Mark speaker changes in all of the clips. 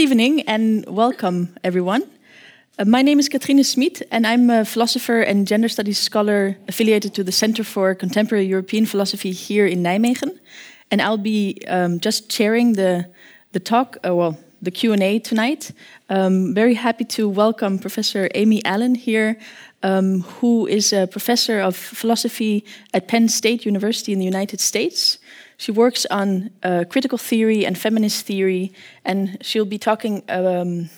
Speaker 1: evening and welcome, everyone. Uh, my name is Katrine Smit, and I'm a philosopher and gender studies scholar affiliated to the Center for Contemporary European Philosophy here in Nijmegen. And I'll be um, just chairing the, the talk, uh, well, the Q&A tonight. Um, very happy to welcome Professor Amy Allen here, um, who is a professor of philosophy at Penn State University in the United States. She works on uh, critical theory and feminist theory, and she'll be talking. Um,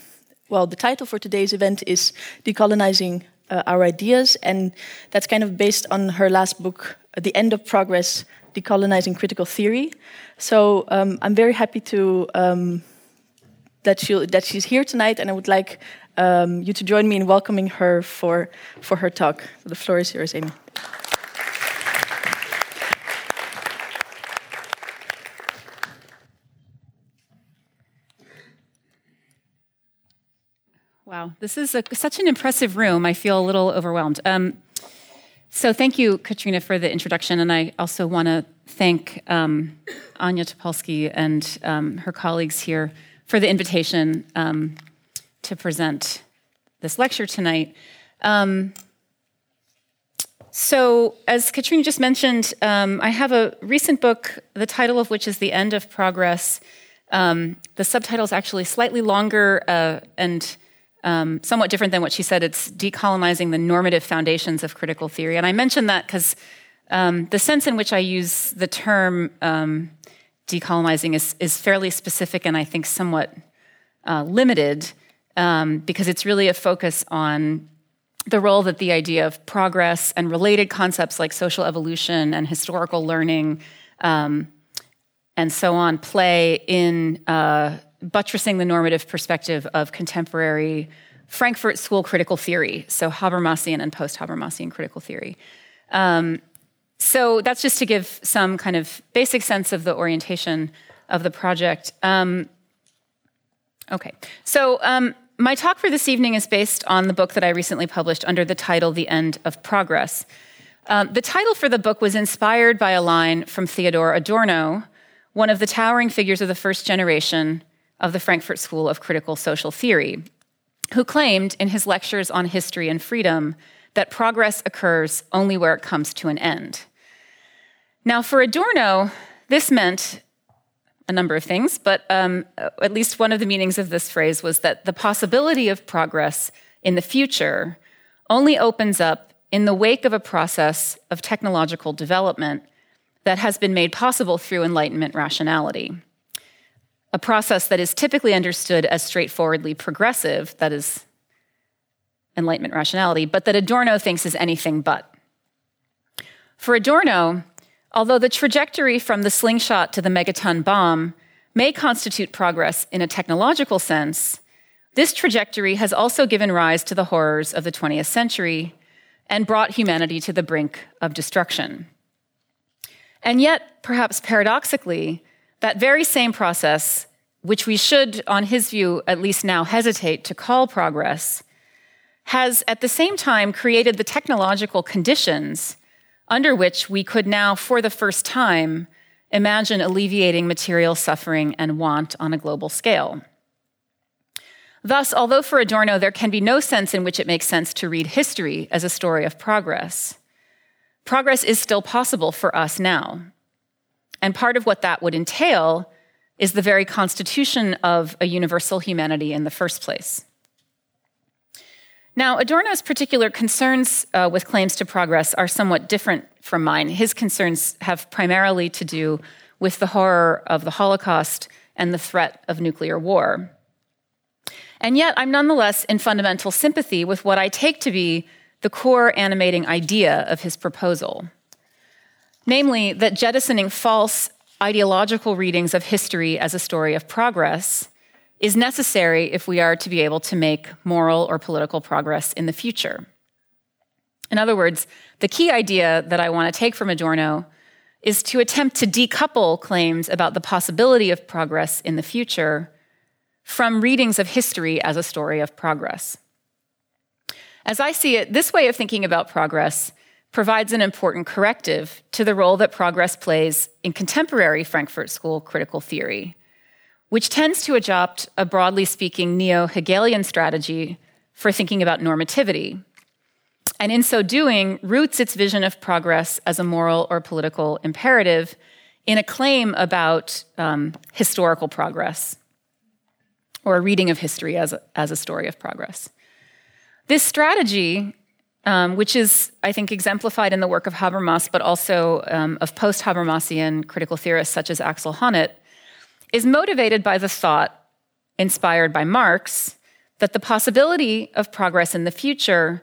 Speaker 1: well, the title for today's event is Decolonizing uh, Our Ideas, and that's kind of based on her last book, The End of Progress Decolonizing Critical Theory. So um, I'm very happy to. Um, that, she that she's here tonight, and I would like um, you to join me in welcoming her for, for her talk. The floor is yours, Amy.
Speaker 2: Wow, this is a, such an impressive room. I feel a little overwhelmed. Um, so, thank you, Katrina, for the introduction. And I also want to thank um, Anya Topolsky and um, her colleagues here for the invitation um, to present this lecture tonight. Um, so, as Katrina just mentioned, um, I have a recent book, the title of which is The End of Progress. the subtitle is actually slightly longer uh, and um, somewhat different than what she said. It's decolonizing the normative foundations of critical theory. And I mention that because um, the sense in which I use the term um, decolonizing is, is fairly specific and I think somewhat uh, limited um, because it's really a focus on the role that the idea of progress and related concepts like social evolution and historical learning um, and so on play in. Uh, buttressing the normative perspective of contemporary Frankfurt School critical theory, so Habermasian and post Habermasian critical theory. Um, so that's just to give some kind of basic sense of the orientation of the project. Um, okay, so um, my talk for this evening is based on the book that I recently published under the title The End of Progress. Um, the title for the book was inspired by a line from Theodor Adorno, one of the towering figures of the first generation of the Frankfurt School of Critical Social Theory, who claimed in his lectures on history and freedom that progress occurs only where it comes to an end. Now, for Adorno, this meant a number of things, but um, at least one of the meanings of this phrase was that the possibility of progress in the future only opens up in the wake of a process of technological development that has been made possible through Enlightenment rationality a process that is typically understood as straightforwardly progressive, that is, Enlightenment rationality, but that Adorno thinks is anything but. For Adorno, although the trajectory from the slingshot to the megaton bomb may constitute progress in a technological sense, this trajectory has also given rise to the horrors of the 20th century and brought humanity to the brink of destruction. And yet, perhaps paradoxically, that very same process, which we should, on his view, at least now hesitate to call progress, has at the same time created the technological conditions under which we could now, for the first time, imagine alleviating material suffering and want on a global scale. Thus, although for Adorno there can be no sense in which it makes sense to read history as a story of progress, progress is still possible for us now. And part of what that would entail is the very constitution of a universal humanity in the first place. Now, Adorno's particular concerns uh, with claims to progress are somewhat different from mine. His concerns have primarily to do with the horror of the Holocaust and the threat of nuclear war. And yet, I'm nonetheless in fundamental sympathy with what I take to be the core animating idea of his proposal namely, that jettisoning false ideological readings of history as a story of progress is necessary if we are to be able to make moral or political progress in the future. In other words, the key idea that I want to take from Adorno is to attempt to decouple claims about the possibility of progress in the future from readings of history as a story of progress. As I see it, this way of thinking about progress provides an important corrective to the role that progress plays in contemporary Frankfurt School critical theory, which tends to adopt a broadly speaking neo Hegelian strategy for thinking about normativity. And in so doing, roots its vision of progress as a moral or political imperative in a claim about um, historical progress or a reading of history as a, as a story of progress. This strategy, um, which is, I think, exemplified in the work of Habermas, but also um, of post Habermasian critical theorists such as Axel Honneth, is motivated by the thought, inspired by Marx, that the possibility of progress in the future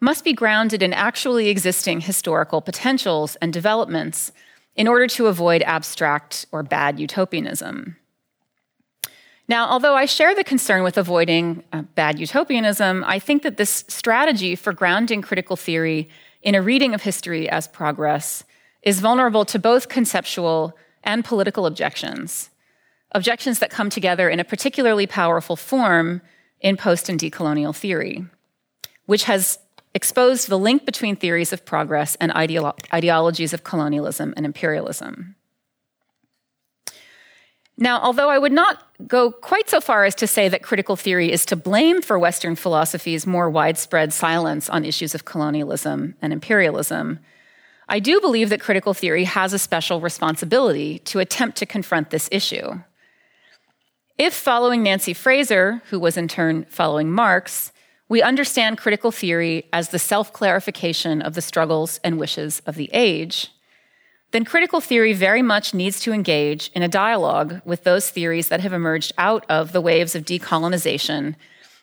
Speaker 2: must be grounded in actually existing historical potentials and developments in order to avoid abstract or bad utopianism. Now, although I share the concern with avoiding uh, bad utopianism, I think that this strategy for grounding critical theory in a reading of history as progress is vulnerable to both conceptual and political objections, objections that come together in a particularly powerful form in post and decolonial theory, which has exposed the link between theories of progress and ideolo- ideologies of colonialism and imperialism. Now, although I would not go quite so far as to say that critical theory is to blame for Western philosophy's more widespread silence on issues of colonialism and imperialism, I do believe that critical theory has a special responsibility to attempt to confront this issue. If, following Nancy Fraser, who was in turn following Marx, we understand critical theory as the self clarification of the struggles and wishes of the age, then critical theory very much needs to engage in a dialogue with those theories that have emerged out of the waves of decolonization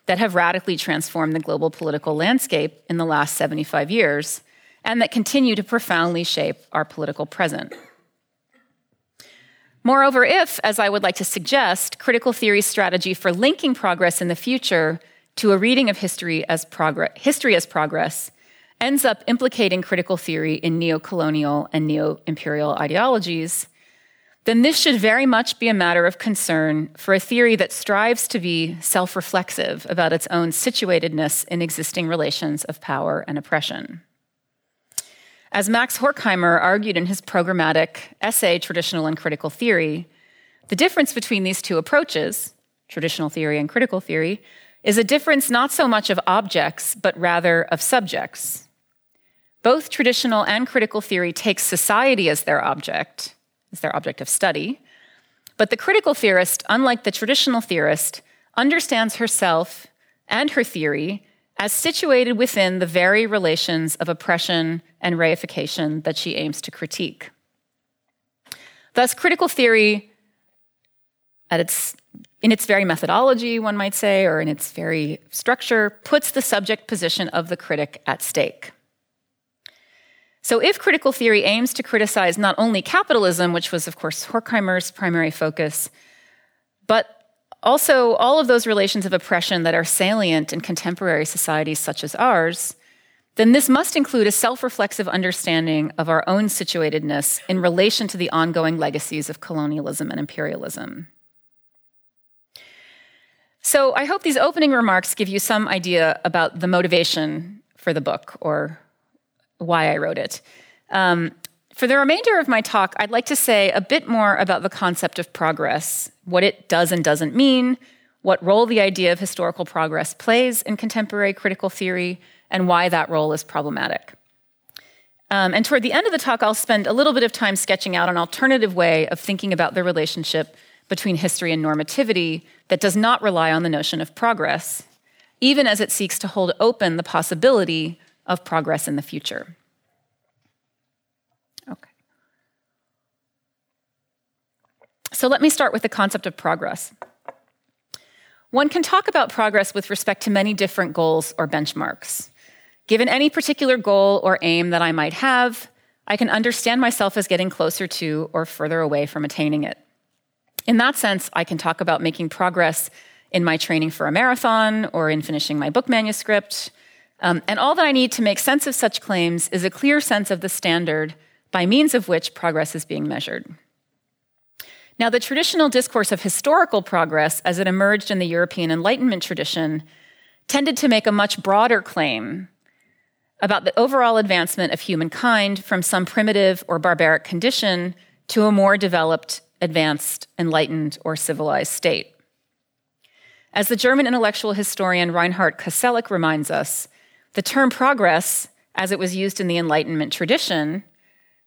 Speaker 2: that have radically transformed the global political landscape in the last 75 years and that continue to profoundly shape our political present. Moreover, if, as I would like to suggest, critical theory's strategy for linking progress in the future to a reading of history as, progress, history as progress ends up implicating critical theory in neo-colonial and neo-imperial ideologies, then this should very much be a matter of concern for a theory that strives to be self reflexive about its own situatedness in existing relations of power and oppression. As Max Horkheimer argued in his programmatic essay, Traditional and Critical Theory, the difference between these two approaches, traditional theory and critical theory, is a difference not so much of objects, but rather of subjects. Both traditional and critical theory takes society as their object, as their object of study. But the critical theorist, unlike the traditional theorist, understands herself and her theory as situated within the very relations of oppression and reification that she aims to critique. Thus, critical theory, at its, in its very methodology, one might say, or in its very structure, puts the subject position of the critic at stake. So, if critical theory aims to criticize not only capitalism, which was, of course, Horkheimer's primary focus, but also all of those relations of oppression that are salient in contemporary societies such as ours, then this must include a self reflexive understanding of our own situatedness in relation to the ongoing legacies of colonialism and imperialism. So, I hope these opening remarks give you some idea about the motivation for the book or why I wrote it. Um, for the remainder of my talk, I'd like to say a bit more about the concept of progress, what it does and doesn't mean, what role the idea of historical progress plays in contemporary critical theory, and why that role is problematic. Um, and toward the end of the talk, I'll spend a little bit of time sketching out an alternative way of thinking about the relationship between history and normativity that does not rely on the notion of progress, even as it seeks to hold open the possibility of progress in the future. Okay. So let me start with the concept of progress. One can talk about progress with respect to many different goals or benchmarks. Given any particular goal or aim that I might have, I can understand myself as getting closer to or further away from attaining it. In that sense, I can talk about making progress in my training for a marathon or in finishing my book manuscript um, and all that I need to make sense of such claims is a clear sense of the standard by means of which progress is being measured. Now, the traditional discourse of historical progress, as it emerged in the European Enlightenment tradition, tended to make a much broader claim about the overall advancement of humankind from some primitive or barbaric condition to a more developed advanced, enlightened, or civilized state. As the German intellectual historian Reinhard Koselleck reminds us, the term progress, as it was used in the Enlightenment tradition,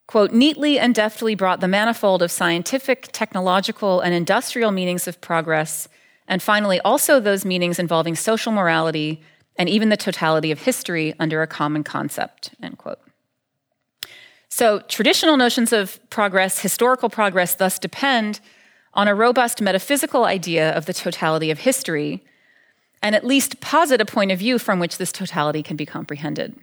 Speaker 2: quote, neatly and deftly brought the manifold of scientific, technological, and industrial meanings of progress, and finally also those meanings involving social morality and even the totality of history under a common concept, end quote. So, traditional notions of progress, historical progress, thus depend on a robust metaphysical idea of the totality of history, and at least posit a point of view from which this totality can be comprehended.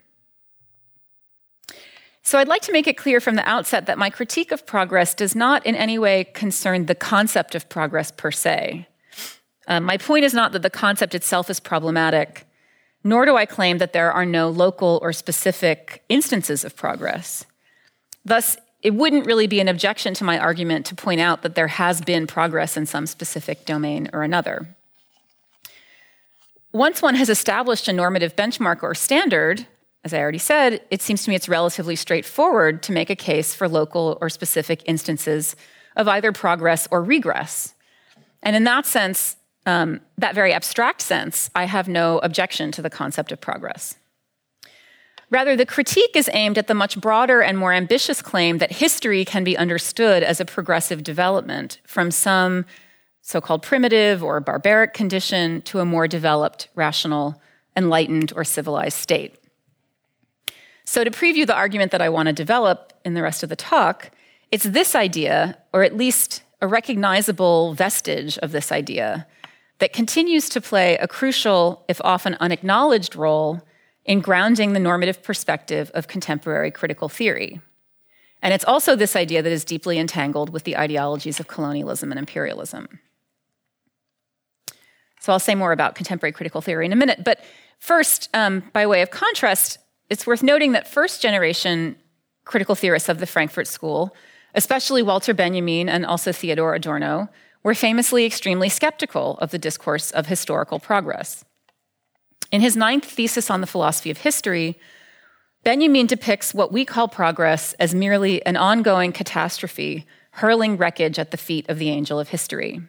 Speaker 2: So, I'd like to make it clear from the outset that my critique of progress does not in any way concern the concept of progress per se. Um, my point is not that the concept itself is problematic, nor do I claim that there are no local or specific instances of progress. Thus, it wouldn't really be an objection to my argument to point out that there has been progress in some specific domain or another. Once one has established a normative benchmark or standard, as I already said, it seems to me it's relatively straightforward to make a case for local or specific instances of either progress or regress. And in that sense, um, that very abstract sense, I have no objection to the concept of progress. Rather, the critique is aimed at the much broader and more ambitious claim that history can be understood as a progressive development from some so called primitive or barbaric condition to a more developed, rational, enlightened, or civilized state. So, to preview the argument that I want to develop in the rest of the talk, it's this idea, or at least a recognizable vestige of this idea, that continues to play a crucial, if often unacknowledged, role in grounding the normative perspective of contemporary critical theory. And it's also this idea that is deeply entangled with the ideologies of colonialism and imperialism. So I'll say more about contemporary critical theory in a minute. But first, um, by way of contrast, it's worth noting that first generation critical theorists of the Frankfurt School, especially Walter Benjamin and also Theodor Adorno, were famously extremely skeptical of the discourse of historical progress. In his ninth thesis on the philosophy of history, Benjamin depicts what we call progress as merely an ongoing catastrophe, hurling wreckage at the feet of the angel of history.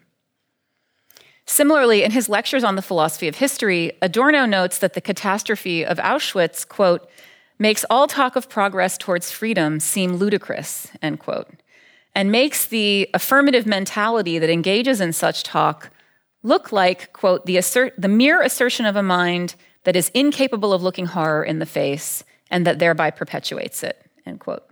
Speaker 2: Similarly, in his lectures on the philosophy of history, Adorno notes that the catastrophe of Auschwitz, quote, makes all talk of progress towards freedom seem ludicrous, end quote, and makes the affirmative mentality that engages in such talk look like, quote, the, assert, the mere assertion of a mind that is incapable of looking horror in the face and that thereby perpetuates it, end quote.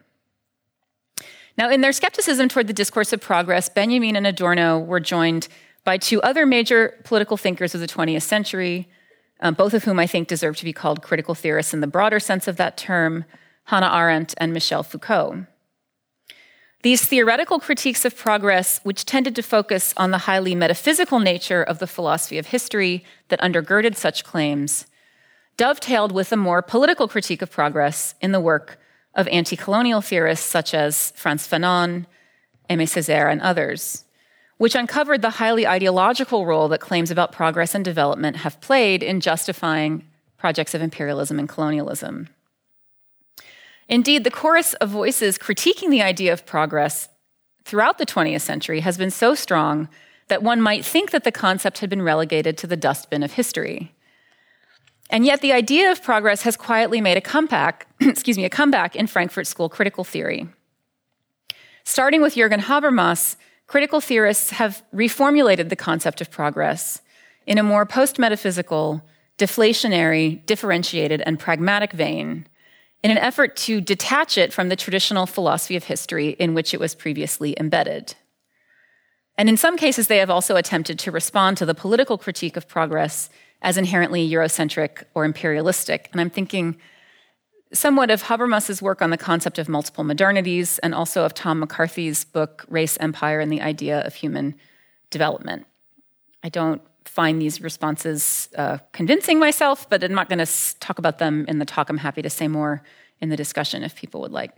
Speaker 2: Now, in their skepticism toward the discourse of progress, Benjamin and Adorno were joined by two other major political thinkers of the 20th century, um, both of whom I think deserve to be called critical theorists in the broader sense of that term Hannah Arendt and Michel Foucault. These theoretical critiques of progress, which tended to focus on the highly metaphysical nature of the philosophy of history that undergirded such claims, dovetailed with a more political critique of progress in the work of anti colonial theorists such as Frantz Fanon, Aimé Césaire, and others, which uncovered the highly ideological role that claims about progress and development have played in justifying projects of imperialism and colonialism. Indeed, the chorus of voices critiquing the idea of progress throughout the 20th century has been so strong that one might think that the concept had been relegated to the dustbin of history. And yet the idea of progress has quietly made a comeback, excuse me, a comeback in Frankfurt School critical theory. Starting with Jürgen Habermas, critical theorists have reformulated the concept of progress in a more post-metaphysical, deflationary, differentiated, and pragmatic vein in an effort to detach it from the traditional philosophy of history in which it was previously embedded. And in some cases, they have also attempted to respond to the political critique of progress as inherently Eurocentric or imperialistic. And I'm thinking somewhat of Habermas's work on the concept of multiple modernities and also of Tom McCarthy's book, Race, Empire, and the Idea of Human Development. I don't find these responses uh, convincing myself, but I'm not going to talk about them in the talk. I'm happy to say more in the discussion if people would like.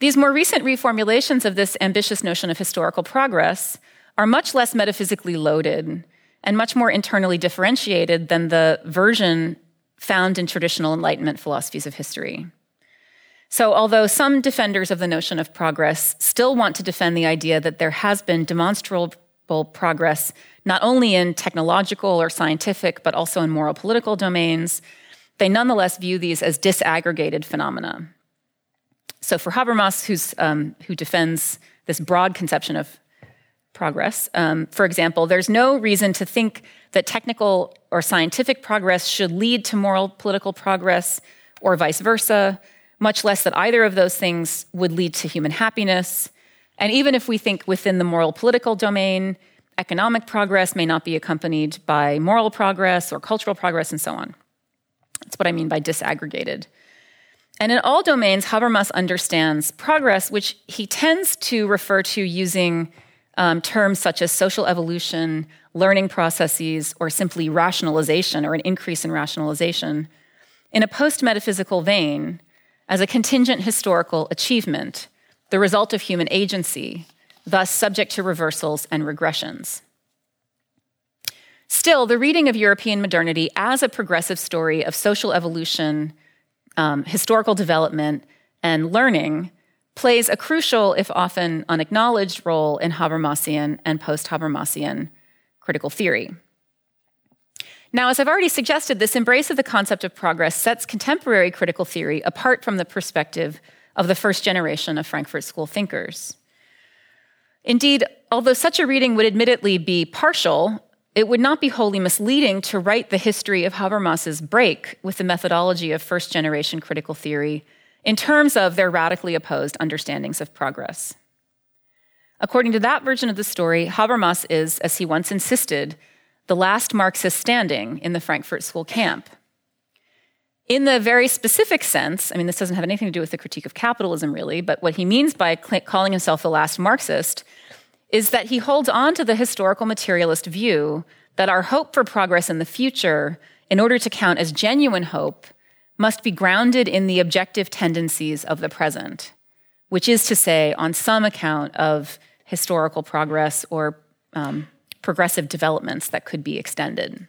Speaker 2: These more recent reformulations of this ambitious notion of historical progress are much less metaphysically loaded and much more internally differentiated than the version found in traditional Enlightenment philosophies of history. So, although some defenders of the notion of progress still want to defend the idea that there has been demonstrable progress not only in technological or scientific, but also in moral political domains, they nonetheless view these as disaggregated phenomena. So, for Habermas, um, who defends this broad conception of progress, um, for example, there's no reason to think that technical or scientific progress should lead to moral political progress or vice versa, much less that either of those things would lead to human happiness. And even if we think within the moral political domain, economic progress may not be accompanied by moral progress or cultural progress and so on. That's what I mean by disaggregated. And in all domains, Habermas understands progress, which he tends to refer to using um, terms such as social evolution, learning processes, or simply rationalization or an increase in rationalization, in a post metaphysical vein as a contingent historical achievement, the result of human agency, thus subject to reversals and regressions. Still, the reading of European modernity as a progressive story of social evolution, um, historical development, and learning plays a crucial, if often unacknowledged, role in Habermasian and post Habermasian critical theory. Now, as I've already suggested, this embrace of the concept of progress sets contemporary critical theory apart from the perspective of the first generation of Frankfurt School thinkers. Indeed, although such a reading would admittedly be partial, it would not be wholly misleading to write the history of Habermas's break with the methodology of first generation critical theory in terms of their radically opposed understandings of progress. According to that version of the story, Habermas is, as he once insisted, the last Marxist standing in the Frankfurt School camp. In the very specific sense, I mean, this doesn't have anything to do with the critique of capitalism, really, but what he means by calling himself the last Marxist is that he holds on to the historical materialist view that our hope for progress in the future, in order to count as genuine hope, must be grounded in the objective tendencies of the present, which is to say, on some account of historical progress or um, progressive developments that could be extended.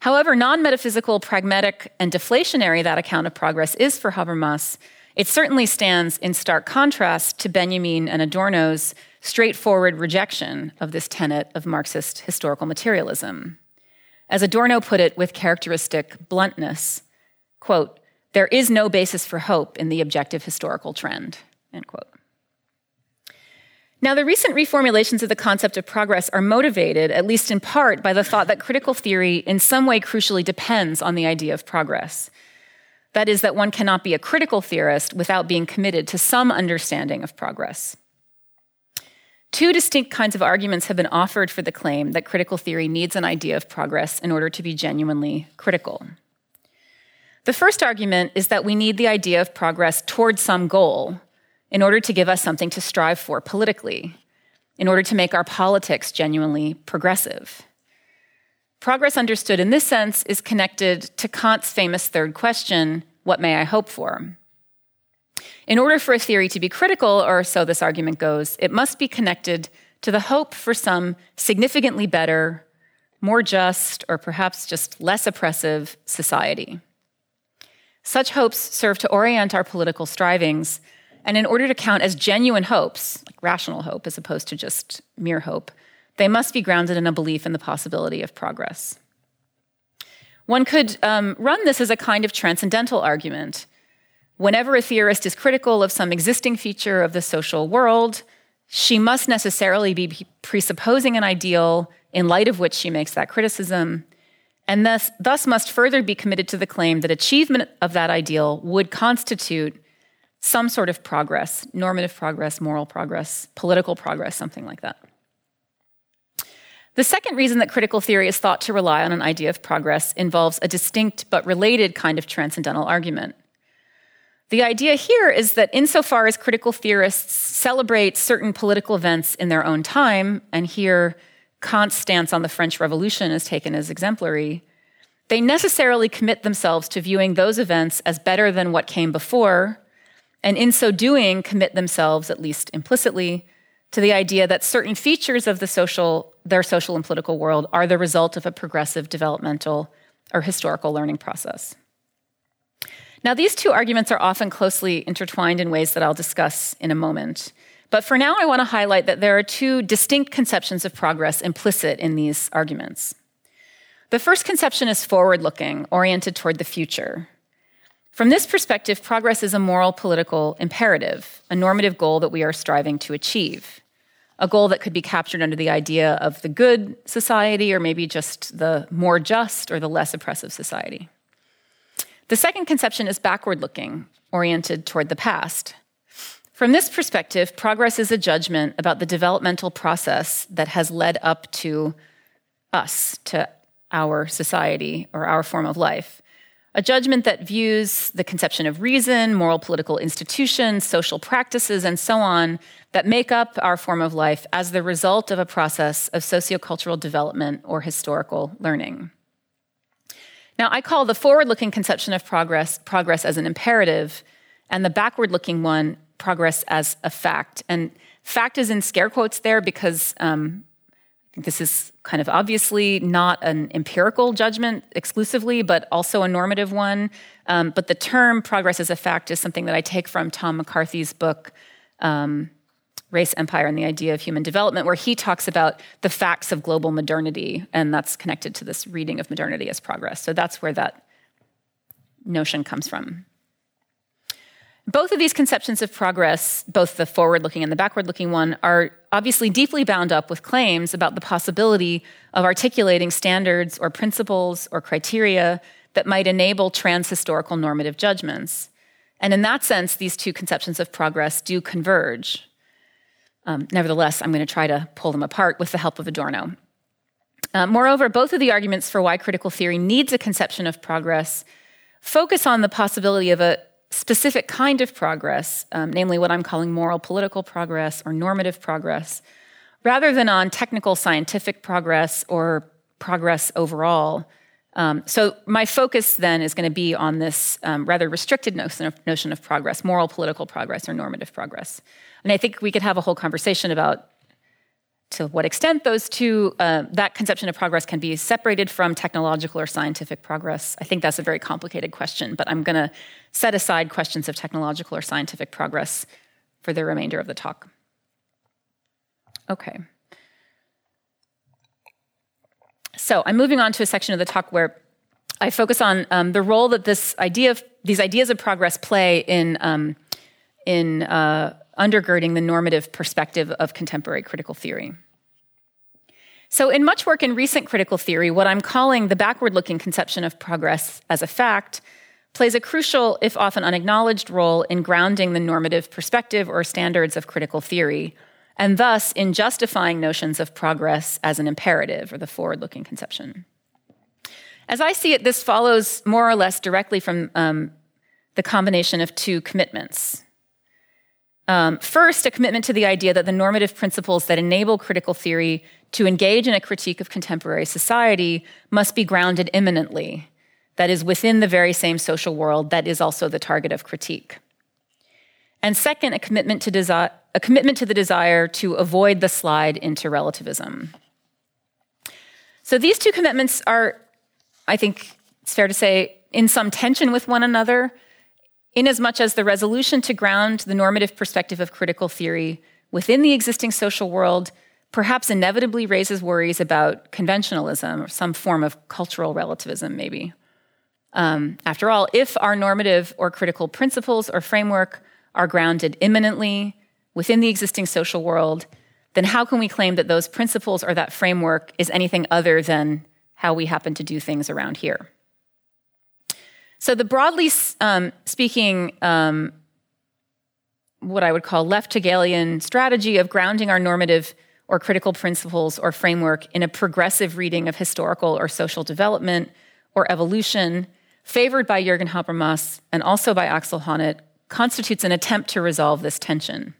Speaker 2: However non metaphysical, pragmatic, and deflationary that account of progress is for Habermas, it certainly stands in stark contrast to Benjamin and Adorno's straightforward rejection of this tenet of Marxist historical materialism. As Adorno put it with characteristic bluntness, quote, there is no basis for hope in the objective historical trend, end quote. Now, the recent reformulations of the concept of progress are motivated, at least in part, by the thought that critical theory in some way crucially depends on the idea of progress. That is, that one cannot be a critical theorist without being committed to some understanding of progress. Two distinct kinds of arguments have been offered for the claim that critical theory needs an idea of progress in order to be genuinely critical. The first argument is that we need the idea of progress towards some goal, in order to give us something to strive for politically, in order to make our politics genuinely progressive. Progress understood in this sense is connected to Kant's famous third question what may I hope for? In order for a theory to be critical, or so this argument goes, it must be connected to the hope for some significantly better, more just, or perhaps just less oppressive society. Such hopes serve to orient our political strivings and in order to count as genuine hopes, like rational hope as opposed to just mere hope, they must be grounded in a belief in the possibility of progress. One could um, run this as a kind of transcendental argument. Whenever a theorist is critical of some existing feature of the social world, she must necessarily be presupposing an ideal in light of which she makes that criticism, and thus, thus must further be committed to the claim that achievement of that ideal would constitute some sort of progress normative progress, moral progress, political progress, something like that. The second reason that critical theory is thought to rely on an idea of progress involves a distinct but related kind of transcendental argument. The idea here is that insofar as critical theorists celebrate certain political events in their own time, and here Kant's stance on the French Revolution is taken as exemplary, they necessarily commit themselves to viewing those events as better than what came before and in so doing, commit themselves, at least implicitly, to the idea that certain features of the social, their social and political world are the result of a progressive developmental or historical learning process. Now, these two arguments are often closely intertwined in ways that I'll discuss in a moment. But for now, I want to highlight that there are two distinct conceptions of progress implicit in these arguments. The first conception is forward looking, oriented toward the future. From this perspective, progress is a moral political imperative, a normative goal that we are striving to achieve, a goal that could be captured under the idea of the good society, or maybe just the more just or the less oppressive society. The second conception is backward looking, oriented toward the past. From this perspective, progress is a judgment about the developmental process that has led up to us, to our society or our form of life a judgment that views the conception of reason, moral political institutions, social practices, and so on that make up our form of life as the result of a process of sociocultural development or historical learning. Now, I call the forward looking conception of progress progress as an imperative, and the backward looking one progress as a fact. And fact is in scare quotes there because um, this is kind of obviously not an empirical judgment exclusively, but also a normative one. Um, but the term progress as a fact is something that I take from Tom McCarthy's book, um, Race, Empire, and the Idea of Human Development, where he talks about the facts of global modernity, and that's connected to this reading of modernity as progress. So that's where that notion comes from. Both of these conceptions of progress, both the forward looking and the backward looking one, are obviously deeply bound up with claims about the possibility of articulating standards or principles or criteria that might enable trans historical normative judgments. And in that sense, these two conceptions of progress do converge. Um, nevertheless, I'm going to try to pull them apart with the help of Adorno. Uh, moreover, both of the arguments for why critical theory needs a conception of progress focus on the possibility of a specific kind of progress, um, namely what I'm calling moral political progress or normative progress, rather than on technical scientific progress or progress overall. Um, so my focus then is going to be on this um, rather restricted notion of, notion of progress, moral political progress or normative progress. And I think we could have a whole conversation about to what extent those two, uh, that conception of progress can be separated from technological or scientific progress. I think that's a very complicated question, but I'm going to set aside questions of technological or scientific progress for the remainder of the talk. Okay. So I'm moving on to a section of the talk where I focus on um, the role that this idea of these ideas of progress play in um, in uh, undergirding the normative perspective of contemporary critical theory. So, in much work in recent critical theory, what I'm calling the backward looking conception of progress as a fact plays a crucial, if often unacknowledged, role in grounding the normative perspective or standards of critical theory, and thus in justifying notions of progress as an imperative or the forward looking conception. As I see it, this follows more or less directly from um, the combination of two commitments um, first, a commitment to the idea that the normative principles that enable critical theory to engage in a critique of contemporary society must be grounded immanently, that is, within the very same social world that is also the target of critique. And second, a commitment to, desi- a commitment to the desire to avoid the slide into relativism. So these two commitments are, I think it's fair to say, in some tension with one another inasmuch as the resolution to ground the normative perspective of critical theory within the existing social world perhaps inevitably raises worries about conventionalism or some form of cultural relativism, maybe. Um, after all, if our normative or critical principles or framework are grounded immanently within the existing social world, then how can we claim that those principles or that framework is anything other than how we happen to do things around here? So, the broadly um, speaking, um, what I would call left Hegelian strategy of grounding our normative or critical principles or framework in a progressive reading of historical or social development or evolution, favored by Jürgen Habermas and also by Axel Honneth, constitutes an attempt to resolve this tension.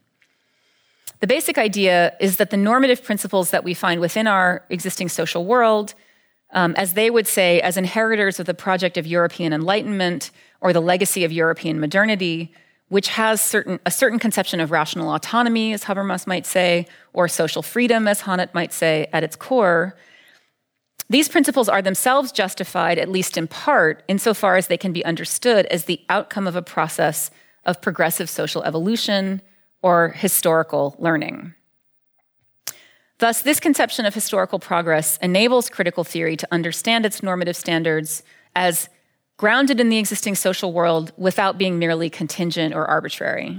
Speaker 2: The basic idea is that the normative principles that we find within our existing social world um, as they would say, as inheritors of the project of European Enlightenment or the legacy of European modernity, which has certain, a certain conception of rational autonomy, as Habermas might say, or social freedom, as Honneth might say, at its core, these principles are themselves justified, at least in part, insofar as they can be understood as the outcome of a process of progressive social evolution or historical learning. Thus, this conception of historical progress enables critical theory to understand its normative standards as grounded in the existing social world without being merely contingent or arbitrary.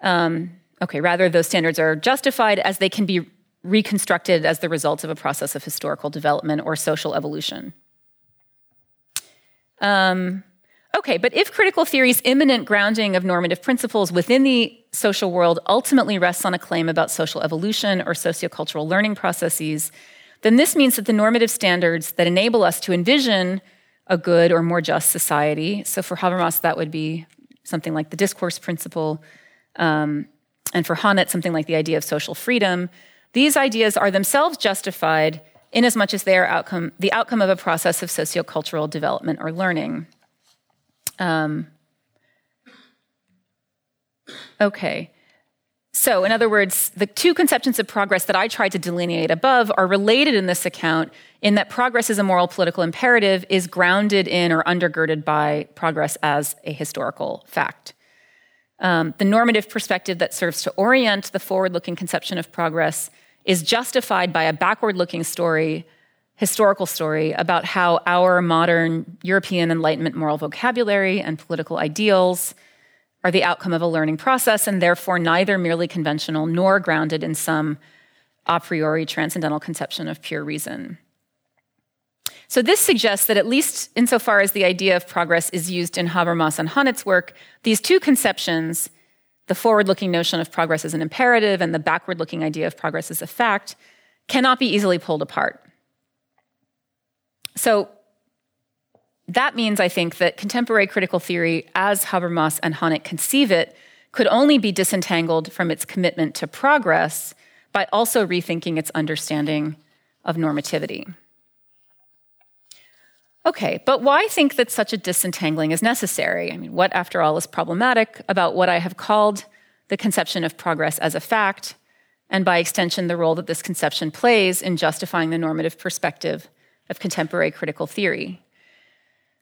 Speaker 2: Um, okay, rather, those standards are justified as they can be reconstructed as the result of a process of historical development or social evolution. Um, okay, but if critical theory's immanent grounding of normative principles within the social world ultimately rests on a claim about social evolution or sociocultural learning processes, then this means that the normative standards that enable us to envision a good or more just society, so for Habermas, that would be something like the discourse principle, um, and for Honneth, something like the idea of social freedom, these ideas are themselves justified in as much as they are outcome, the outcome of a process of sociocultural development or learning. Um, okay. So, in other words, the two conceptions of progress that I tried to delineate above are related in this account in that progress as a moral political imperative is grounded in or undergirded by progress as a historical fact. Um, the normative perspective that serves to orient the forward looking conception of progress is justified by a backward looking story, historical story, about how our modern European Enlightenment moral vocabulary and political ideals are the outcome of a learning process and therefore neither merely conventional nor grounded in some a priori transcendental conception of pure reason. So, this suggests that, at least insofar as the idea of progress is used in Habermas and Honneth's work, these two conceptions the forward looking notion of progress as an imperative and the backward looking idea of progress as a fact cannot be easily pulled apart. So that means, I think, that contemporary critical theory, as Habermas and Honneth conceive it, could only be disentangled from its commitment to progress by also rethinking its understanding of normativity. Okay, but why think that such a disentangling is necessary? I mean, what, after all, is problematic about what I have called the conception of progress as a fact, and by extension, the role that this conception plays in justifying the normative perspective of contemporary critical theory?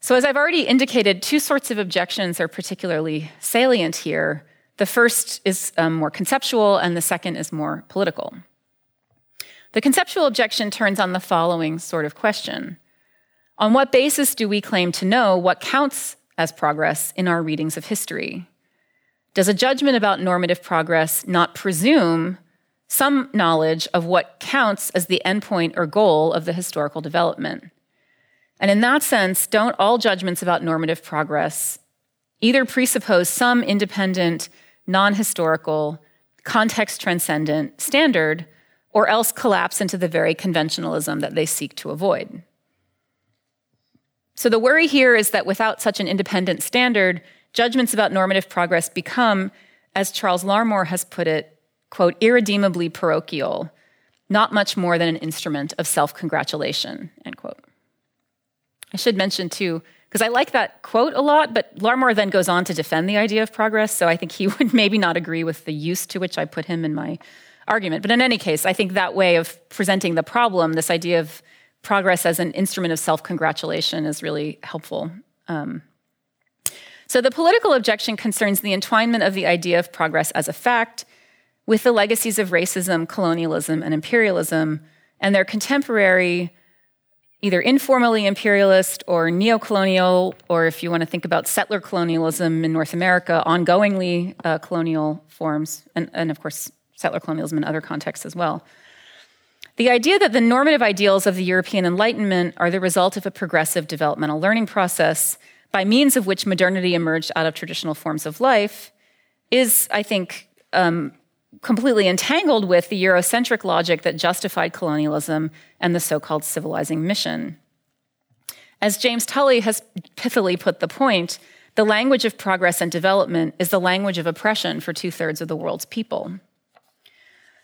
Speaker 2: So, as I've already indicated, two sorts of objections are particularly salient here. The first is um, more conceptual, and the second is more political. The conceptual objection turns on the following sort of question on what basis do we claim to know what counts as progress in our readings of history? Does a judgment about normative progress not presume some knowledge of what counts as the endpoint or goal of the historical development? And in that sense, don't all judgments about normative progress either presuppose some independent, non historical, context transcendent standard, or else collapse into the very conventionalism that they seek to avoid? So the worry here is that without such an independent standard, judgments about normative progress become, as Charles Larmore has put it, quote, irredeemably parochial, not much more than an instrument of self congratulation, end quote. I should mention too, because I like that quote a lot, but Larmore then goes on to defend the idea of progress, so I think he would maybe not agree with the use to which I put him in my argument. But in any case, I think that way of presenting the problem, this idea of progress as an instrument of self congratulation is really helpful. Um, so, the political objection concerns the entwinement of the idea of progress as a fact with the legacies of racism, colonialism, and imperialism, and their contemporary, either informally imperialist or neocolonial, or if you want to think about settler colonialism in North America, ongoingly uh, colonial forms, and, and of course, settler colonialism in other contexts as well. The idea that the normative ideals of the European Enlightenment are the result of a progressive developmental learning process by means of which modernity emerged out of traditional forms of life is, I think, um, completely entangled with the Eurocentric logic that justified colonialism and the so called civilizing mission. As James Tully has pithily put the point, the language of progress and development is the language of oppression for two thirds of the world's people.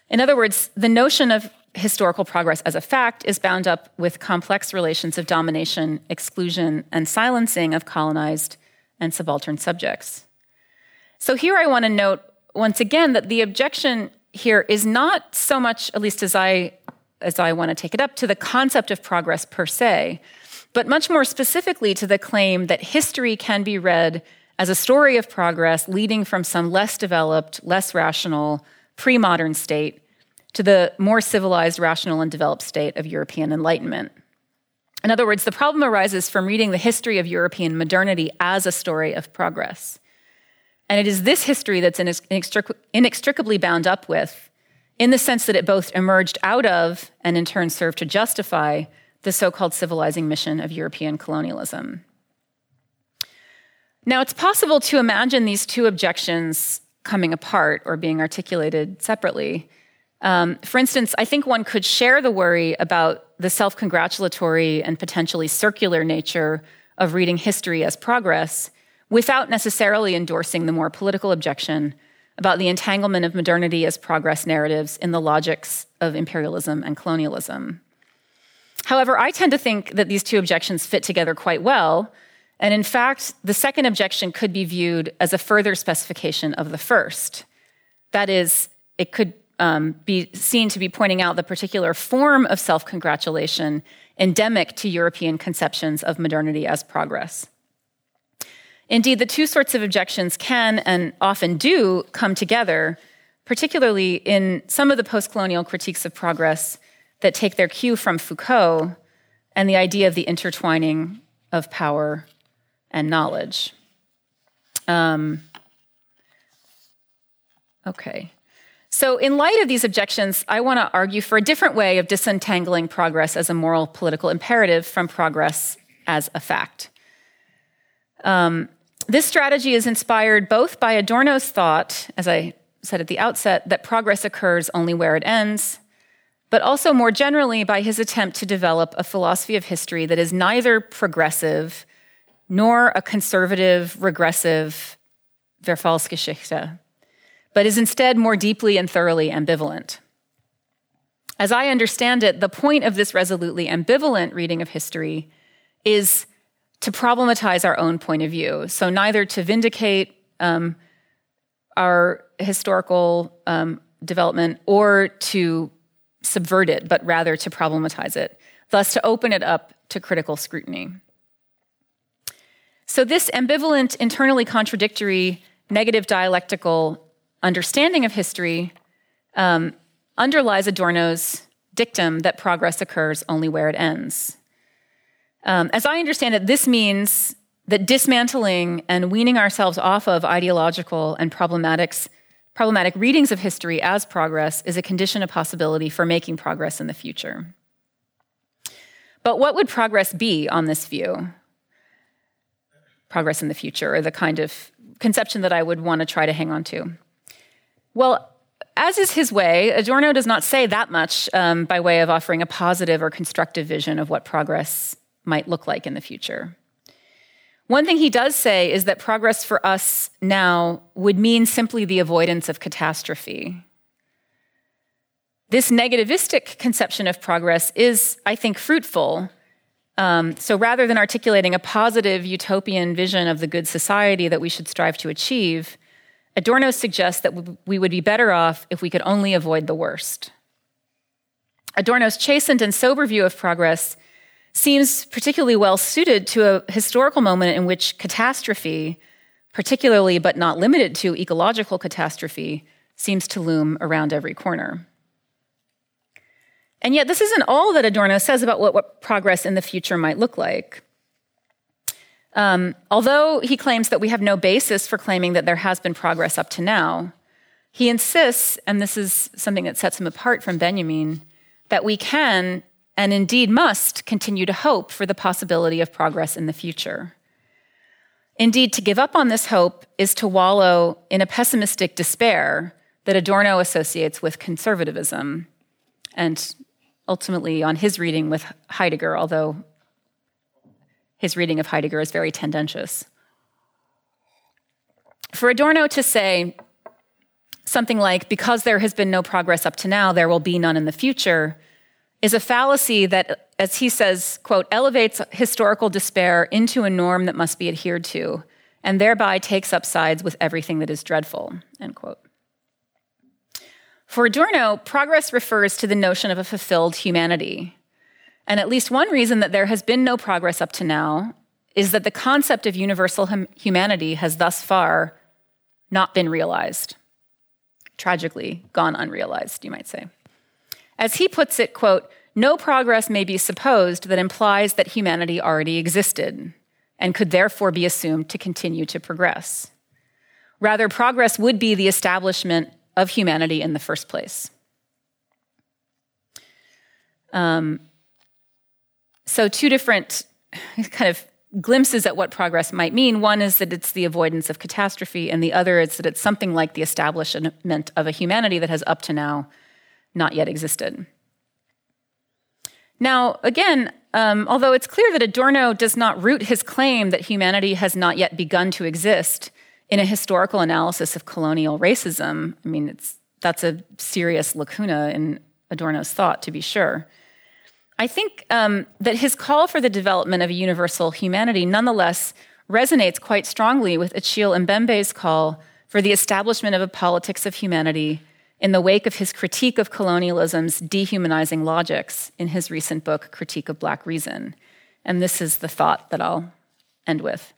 Speaker 2: In other words, the notion of historical progress as a fact is bound up with complex relations of domination, exclusion, and silencing of colonized and subaltern subjects. So here I want to note once again that the objection here is not so much, at least as I as I want to take it up, to the concept of progress per se, but much more specifically to the claim that history can be read as a story of progress leading from some less developed, less rational, pre modern state to the more civilized, rational, and developed state of European Enlightenment. In other words, the problem arises from reading the history of European modernity as a story of progress. And it is this history that's inextricably bound up with, in the sense that it both emerged out of and in turn served to justify the so called civilizing mission of European colonialism. Now, it's possible to imagine these two objections coming apart or being articulated separately. Um, for instance, I think one could share the worry about the self congratulatory and potentially circular nature of reading history as progress without necessarily endorsing the more political objection about the entanglement of modernity as progress narratives in the logics of imperialism and colonialism. However, I tend to think that these two objections fit together quite well. And in fact, the second objection could be viewed as a further specification of the first. That is, it could um, be seen to be pointing out the particular form of self congratulation endemic to European conceptions of modernity as progress. Indeed, the two sorts of objections can and often do come together, particularly in some of the post colonial critiques of progress that take their cue from Foucault and the idea of the intertwining of power and knowledge. Um, okay. So, in light of these objections, I want to argue for a different way of disentangling progress as a moral political imperative from progress as a fact. Um, this strategy is inspired both by Adorno's thought, as I said at the outset, that progress occurs only where it ends, but also more generally by his attempt to develop a philosophy of history that is neither progressive nor a conservative, regressive Verfallsgeschichte but is instead more deeply and thoroughly ambivalent. As I understand it, the point of this resolutely ambivalent reading of history is to problematize our own point of view. So, neither to vindicate um, our historical um, development or to subvert it, but rather to problematize it, thus, to open it up to critical scrutiny. So, this ambivalent, internally contradictory, negative dialectical understanding of history um, underlies Adorno's dictum that progress occurs only where it ends. Um, as I understand it, this means that dismantling and weaning ourselves off of ideological and problematics, problematic readings of history as progress is a condition of possibility for making progress in the future. But what would progress be on this view? Progress in the future, or the kind of conception that I would want to try to hang on to. Well, as is his way, Adorno does not say that much um, by way of offering a positive or constructive vision of what progress might look like in the future. One thing he does say is that progress for us now would mean simply the avoidance of catastrophe. This negativistic conception of progress is, I think, fruitful. Um, so rather than articulating a positive utopian vision of the good society that we should strive to achieve, Adorno suggests that we would be better off if we could only avoid the worst. Adorno's chastened and sober view of progress seems particularly well suited to a historical moment in which catastrophe, particularly but not limited to ecological catastrophe, seems to loom around every corner. And yet, this isn't all that Adorno says about what, what progress in the future might look like. Um, although he claims that we have no basis for claiming that there has been progress up to now, he insists, and this is something that sets him apart from Benjamin, that we can and indeed must continue to hope for the possibility of progress in the future. Indeed, to give up on this hope is to wallow in a pessimistic despair that Adorno associates with conservatism and ultimately on his reading with Heidegger, although his reading of Heidegger is very tendentious. For Adorno to say something like, because there has been no progress up to now, there will be none in the future, is a fallacy that, as he says, quote, elevates historical despair into a norm that must be adhered to, and thereby takes up sides with everything that is dreadful, end quote. For Adorno, progress refers to the notion of a fulfilled humanity. And at least one reason that there has been no progress up to now is that the concept of universal hum- humanity has thus far not been realized. Tragically, gone unrealized, you might say. As he puts it, quote, no progress may be supposed that implies that humanity already existed and could therefore be assumed to continue to progress. Rather, progress would be the establishment of humanity in the first place. Um, so, two different kind of glimpses at what progress might mean. One is that it's the avoidance of catastrophe, and the other is that it's something like the establishment of a humanity that has up to now not yet existed. Now, again, um, although it's clear that Adorno does not root his claim that humanity has not yet begun to exist in a historical analysis of colonial racism, I mean, that's a serious lacuna in Adorno's thought, to be sure. I think um, that his call for the development of a universal humanity nonetheless resonates quite strongly with Achille Mbembe's call for the establishment of a politics of humanity in the wake of his critique of colonialism's dehumanizing logics in his recent book, Critique of Black Reason. And this is the thought that I'll end with.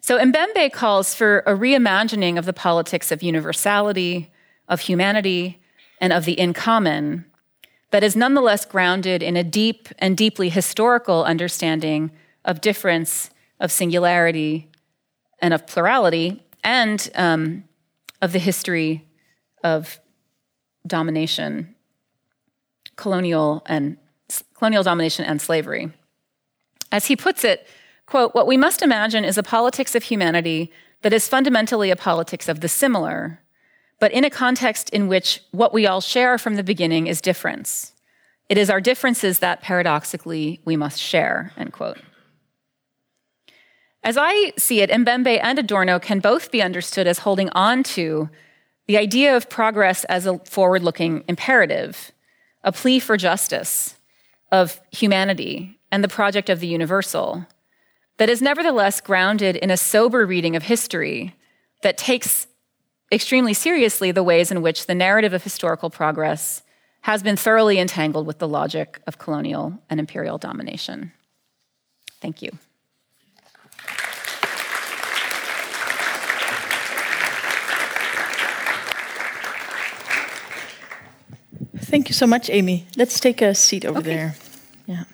Speaker 2: So Mbembe calls for a reimagining of the politics of universality, of humanity, and of the in common that is nonetheless grounded in a deep and deeply historical understanding of difference, of singularity, and of plurality, and um, of the history of domination, colonial and colonial domination and slavery. As he puts it, quote, what we must imagine is a politics of humanity that is fundamentally a politics of the similar, but in a context in which what we all share from the beginning is difference. It is our differences that paradoxically we must share, end quote. As I see it, Mbembe and Adorno can both be understood as holding on to the idea of progress as a forward looking imperative, a plea for justice, of humanity, and the project of the universal, that is nevertheless grounded in a sober reading of history that takes extremely seriously the ways in which the narrative of historical progress has been thoroughly entangled with the logic of colonial and imperial domination. Thank you.
Speaker 1: Thank you so much, Amy. Let's take a seat over okay. there. Yeah.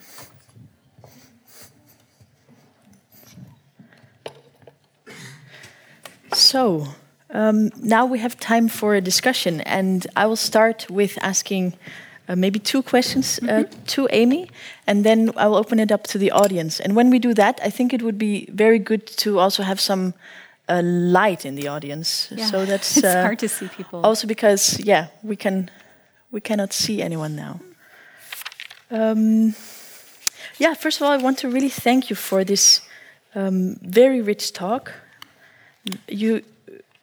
Speaker 1: So, um, now we have time for a discussion, and I will start with asking uh, maybe two questions uh, mm -hmm. to Amy, and then I will open it up to the audience. And when we do that, I think it would be very good to also have some uh, light in the audience.
Speaker 2: Yeah. So that's it's uh, hard to see people.
Speaker 1: Also because yeah, we can we cannot see anyone now. Um, yeah, first of all, I want to really thank you for this um, very rich talk. You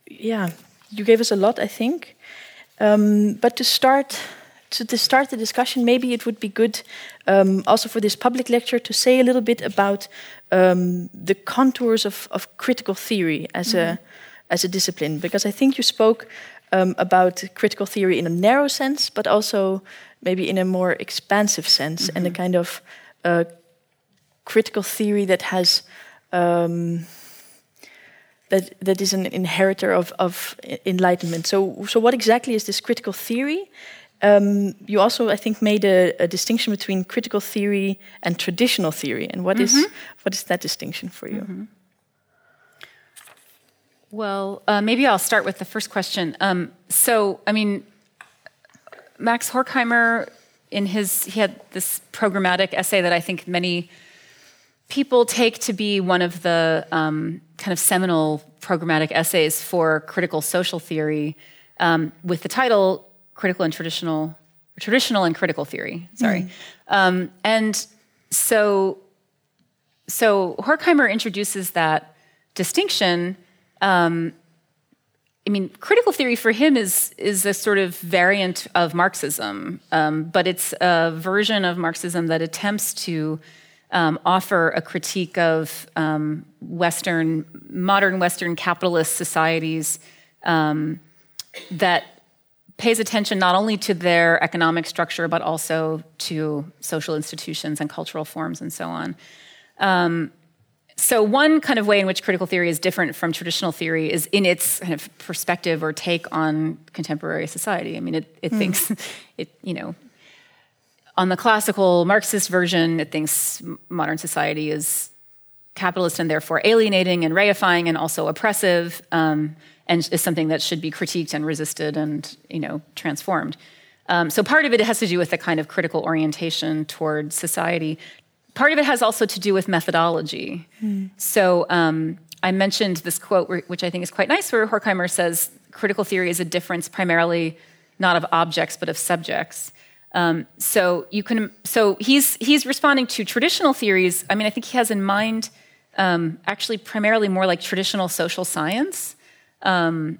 Speaker 1: yeah, you gave us a lot, I think. Um, but to start to, to, start the discussion, maybe it would be good um, also for this public lecture to say a little bit about um, the contours of, of, critical theory as mm -hmm. a mm-hmm. as a discipline, because I think you spoke um, about critical theory in a narrow sense, but also maybe in a more expansive sense, mm -hmm. and a mm-hmm. kind of uh, critical theory that has um, that that is an inheritor of of enlightenment. So so what exactly is this critical theory? Um, you also, I think, made a, a, distinction between critical theory and traditional theory. And what mm -hmm. is mm-hmm. what is that distinction for you? Mm -hmm.
Speaker 2: Well, uh, maybe I'll start with the first question. Um, so, I mean, Max Horkheimer, in his, he had this programmatic essay that I think many people take to be one of the um, kind of seminal programmatic essays for critical social theory um, with the title Critical and Traditional, Traditional and Critical Theory, sorry. Mm. Um, and so, so Horkheimer introduces that distinction. Um, I mean, critical theory for him is is a sort of variant of Marxism, um, but it's a version of Marxism that attempts to um, offer a critique of um, Western, modern Western capitalist societies um, that pays attention not only to their economic structure, but also to social institutions and cultural forms and so on. So, one kind of way in which critical theory is different from traditional theory is in its kind of perspective or take on contemporary society. I mean, it, it mm. thinks, it, you know, on the classical Marxist version, it thinks modern society is capitalist and therefore alienating and reifying and also oppressive, um, and is something that should be critiqued and resisted and, you know, transformed. Um, so part of it has to do with the kind of critical orientation toward society part of it has also to do with methodology. Mm. So um, I mentioned this quote, which I think is quite nice, where Horkheimer says critical theory is a difference primarily not of objects but of subjects. Um, so you can. So he's he's responding to traditional theories. I mean, I think he has in mind um, actually primarily more like traditional social science um,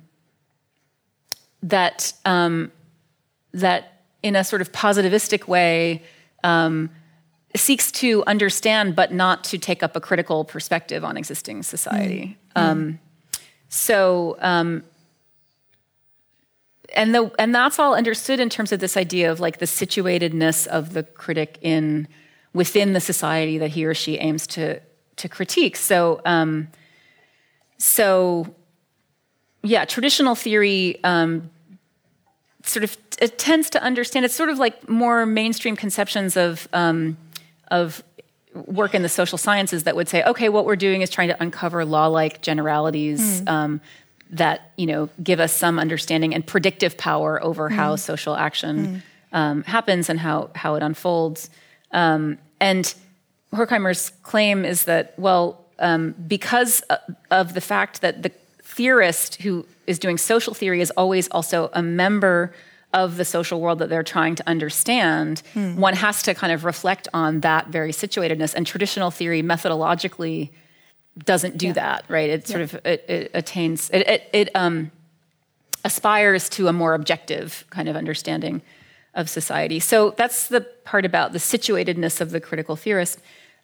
Speaker 2: that um, that in a sort of positivistic way um, seeks to understand but not to take up a critical perspective on existing society. Mm. Um, so, um, and the and that's all understood in terms of this idea of like the situatedness of the critic in within the society that he or she aims to to critique. So, um, so yeah, traditional theory um, sort of it tends to understand. It's sort of like more mainstream conceptions of um, of work in the social sciences that would say, okay, what we're doing is trying to uncover law-like generalities mm. um, that you know give us some understanding and predictive power over mm. how social action mm. um, happens and how how it unfolds. Um, and Horkheimer's claim is that well, um, because of the fact that the theorist who is doing social theory is always also a member of the social world that they're trying to understand, hmm. one has to kind of reflect on that very situatedness. And traditional theory methodologically doesn't do yeah. that, right? It sort of it, it attains it, it, it um, aspires to a more objective kind of understanding of society. So that's the part about the situatedness of the critical theorist.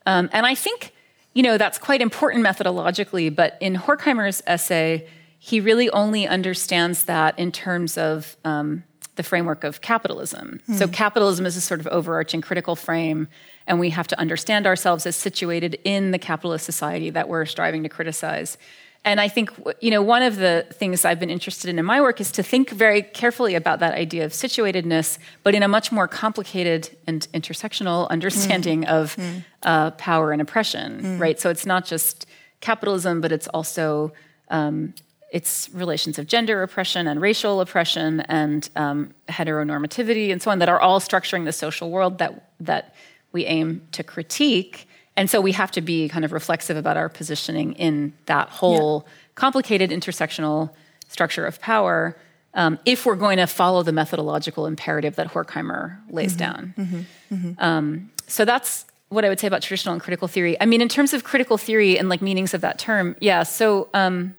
Speaker 2: Um, and I think you know that's quite important methodologically. But in Horkheimer's essay, he really only understands that in terms of um, the framework of capitalism. Mm. So, capitalism is a sort of overarching critical frame, and we have to understand ourselves as situated in the capitalist society that we're striving to criticize. And I think, you know, one of the things I've been interested in in my work is to think very carefully about that idea of situatedness, but in a much more complicated and intersectional understanding mm. of mm. Uh, power and oppression, mm. right? So it's not just capitalism, but it's also um, its relations of gender oppression and racial oppression and um, heteronormativity and so on that are all structuring the social world that that we aim to critique. And so we have to be kind of reflexive about our positioning in that whole yeah. complicated intersectional structure of power um, if we're going to follow the methodological imperative that Horkheimer lays mm-hmm. down. Mm-hmm. Mm-hmm. Um, so that's what I would say about traditional and critical theory. I mean, in terms of critical theory and like meanings of that term, yeah. So um,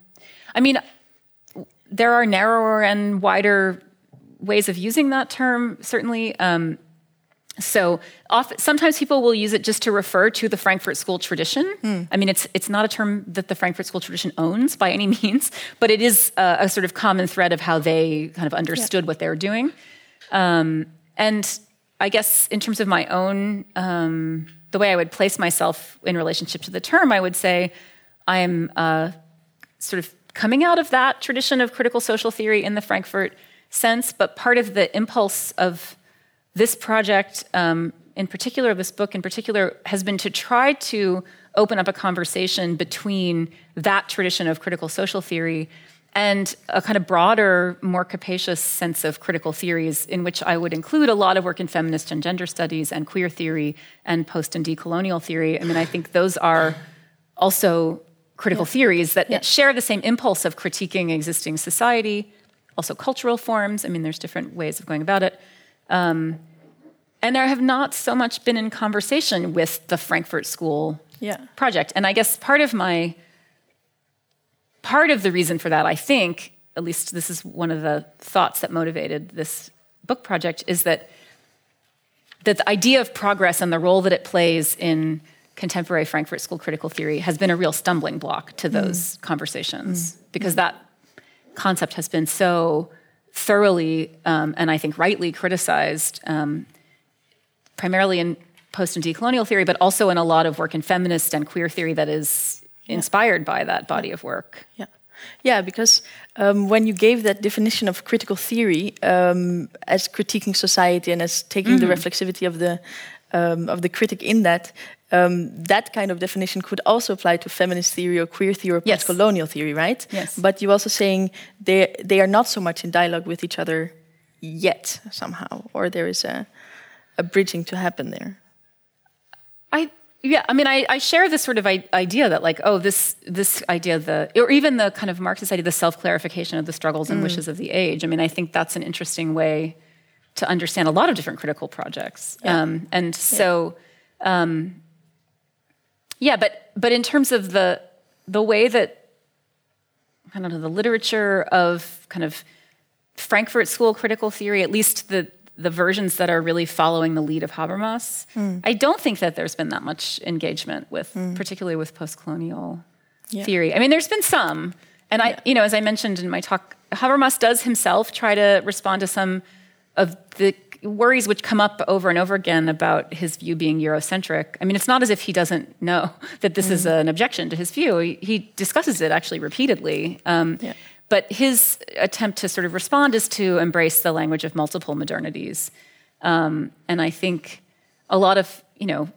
Speaker 2: I mean, there are narrower and wider ways of using that term, certainly. Um, so often, sometimes people will use it just to refer to the Frankfurt School tradition. Mm. I mean, it's it's not a term that the Frankfurt School tradition owns by any means, but it is a, a sort of common thread of how they kind of understood yeah. what they were doing. Um, and I guess in terms of my own, um, the way I would place myself in relationship to the term, I would say I'm uh, sort of coming out of that tradition of critical social theory in the Frankfurt sense, but part of the impulse of this project, um, in particular, this book in particular, has been to try to open up a conversation between that tradition of critical social theory and a kind of broader, more capacious sense of critical theories, in which I would include a lot of work in feminist and gender studies and queer theory and post and decolonial theory. I mean, I think those are also critical yeah. theories that yeah. share the same impulse of critiquing existing society, also cultural forms. I mean, there's different ways of going about it. Um, and I have not so much been in conversation with the Frankfurt School yeah. project. And I guess part of my part of the reason for that, I think, at least this is one of the thoughts that motivated this book project, is that that the idea of progress and the role that it plays in contemporary Frankfurt School critical theory has been a real stumbling block to mm. those mm. conversations mm. because mm. that concept has been so thoroughly um, and I think rightly criticized, um, primarily in post and decolonial theory, but also in a lot of work in feminist and queer theory that is yeah. inspired by that body of work.
Speaker 1: Yeah. Yeah, because um, when you gave that definition of critical theory um, as critiquing society and as taking mm -hmm. the reflexivity of the um, of the critic in that, um, that kind of definition could also apply to feminist theory or queer theory or yes. post-colonial theory, right?
Speaker 2: Yes.
Speaker 1: But you're also saying they they are not so much in dialogue with each other yet somehow, or there is a a bridging to happen there.
Speaker 2: I yeah, I mean, I, I share this sort of idea that, like, oh, this this idea, the or even the kind of Marxist idea, the self clarification of the struggles and mm. wishes of the age. I mean, I think that's an interesting way to understand a lot of different critical projects. Yeah. Um, and so, um, yeah, but but in terms of the the way that I don't know the literature of kind of Frankfurt School critical theory, at least the the versions that are really following the lead of Habermas. Mm. I don't think that there's been that much engagement with, mm. particularly with post-colonial yeah. theory. I mean, there's been some, and yeah. I, you know, as I mentioned in my talk, Habermas does himself try to respond to some of the worries which come up over and over again about his view being Eurocentric. I mean, it's not as if he doesn't know that this mm. is an objection to his view. He, he discusses it actually repeatedly. Um, yeah. But his attempt to sort of respond is to embrace the language of multiple modernities. Um, and I think a lot of, you know,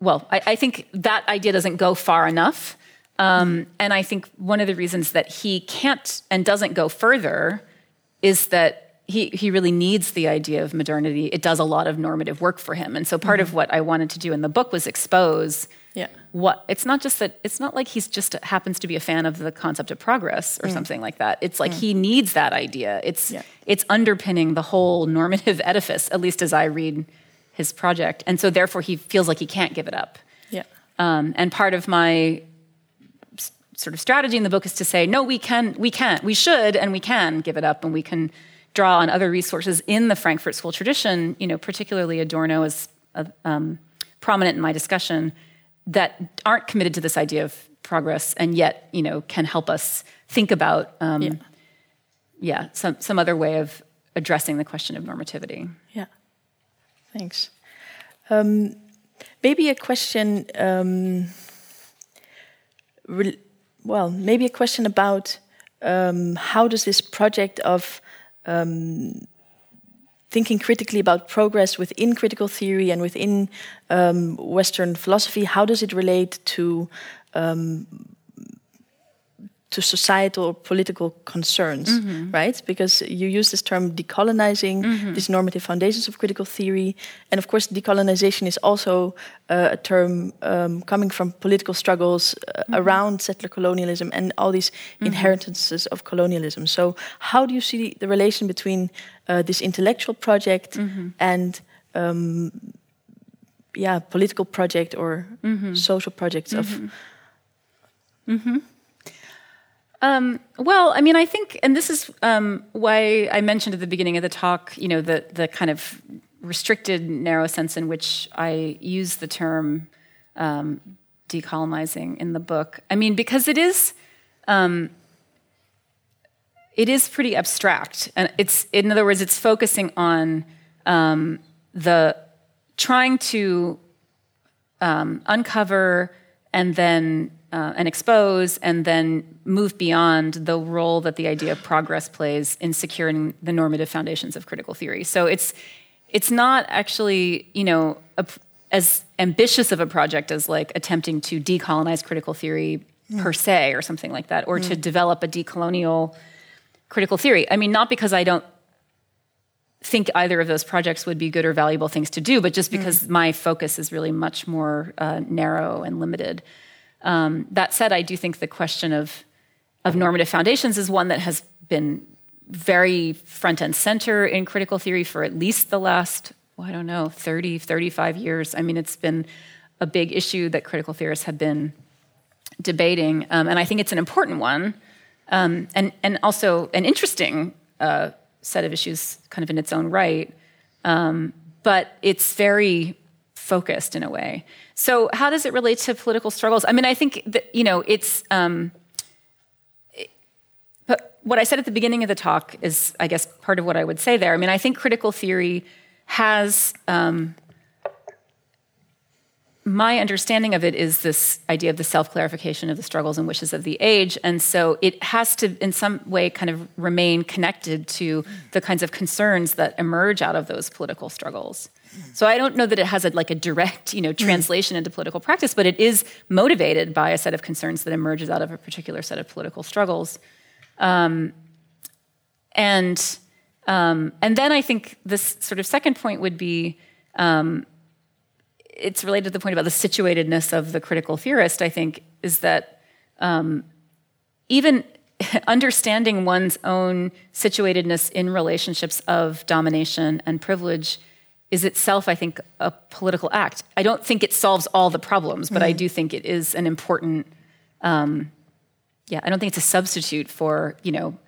Speaker 2: well, I, I think that idea doesn't go far enough. Um, and I think one of the reasons that he can't and doesn't go further is that he, he really needs the idea of modernity. It does a lot of normative work for him. And so part mm-hmm. of what I wanted to do in the book was expose
Speaker 1: yeah.
Speaker 2: What it's not just that it's not like he's just happens to be a fan of the concept of progress or mm. something like that. It's like mm. he needs that idea. It's yeah. it's underpinning the whole normative edifice, at least as I read his project. And so therefore he feels like he can't give it up.
Speaker 1: Yeah.
Speaker 2: Um, and part of my sort of strategy in the book is to say, no, we can, we can't, we should, and we can give it up, and we can draw on other resources in the Frankfurt School tradition. You know, particularly Adorno is uh, um, prominent in my discussion that aren't committed to this idea of progress and yet you know can help us think about um, yeah. yeah. some some other way of addressing the question of normativity
Speaker 1: yeah thanks um, maybe a question um, well maybe a question about um, how does this project of um, thinking critically about progress within critical theory and within um, Western philosophy, how does it relate to um, to societal or political concerns, mm -hmm. right? Because you use this term decolonizing, mm -hmm. these normative foundations of critical theory. And of course, decolonization is also uh, a term um, coming from political struggles uh, mm -hmm. around settler colonialism and all these mm-hmm. inheritances of colonialism. So, how do you see the relation between uh, this intellectual project mm-hmm. and um, yeah, political project or mm-hmm. social projects of
Speaker 2: um, well, I mean, I think, and this is um, why I mentioned at the beginning of the talk, you know, the the kind of restricted, narrow sense in which I use the term um, decolonizing in the book. I mean, because it is. Um, it is pretty abstract, and it's in other words, it's focusing on um, the trying to um, uncover and then uh, and expose and then move beyond the role that the idea of progress plays in securing the normative foundations of critical theory. So it's it's not actually you know a, as ambitious of a project as like attempting to decolonize critical theory mm. per se or something like that, or mm. to develop a decolonial critical theory. I mean, not because I don't think either of those projects would be good or valuable things to do, but just because mm. my focus is really much more uh, narrow and limited. Um, that said, I do think the question of of normative foundations is one that has been very front and center in critical theory for at least the last, well, I don't know, 30, 35 years. I mean, it's been a big issue that critical theorists have been debating, um, and I think it's an important one, um, and and also an interesting uh, set of issues, kind of in its own right. Um, but it's very focused in a way. So, how does it relate to political struggles? I mean, I think that you know it's. Um, it, but what I said at the beginning of the talk is, I guess, part of what I would say there. I mean, I think critical theory has um, my understanding of it is this idea of the self clarification of the struggles and wishes of the age. And so it has to, in some way, kind of remain connected to the kinds of concerns that emerge out of those political struggles. So I don't know that it has a, like a direct, you know, translation into political practice, but it is motivated by a set of concerns that emerges out of a particular set of political struggles. Um, and um, and then I think this sort of second point would be um, it's related to the point about the situatedness of the critical theorist, I think, is that um, even understanding one's own situatedness in relationships of domination and privilege is itself, I think, a political act. I don't think it solves all the problems, but mm. I do think it is an important. Um, yeah, I don't think it's a substitute for you know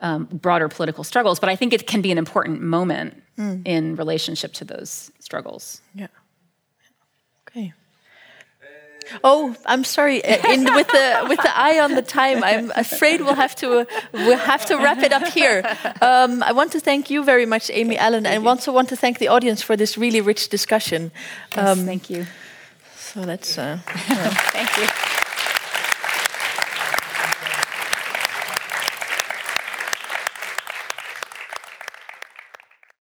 Speaker 2: um, broader political struggles, but I think it can be an important moment mm. in relationship to those struggles.
Speaker 1: Yeah. Okay. Oh, I'm sorry. Uh, in, with the with the eye on the time, I'm afraid we'll have to uh, we'll have to wrap it up here. Um, I want to thank you very much, Amy Allen, and also want to thank the audience for this really rich discussion.
Speaker 2: Um, yes, thank you.
Speaker 1: So that's. Uh,
Speaker 2: yeah. thank you.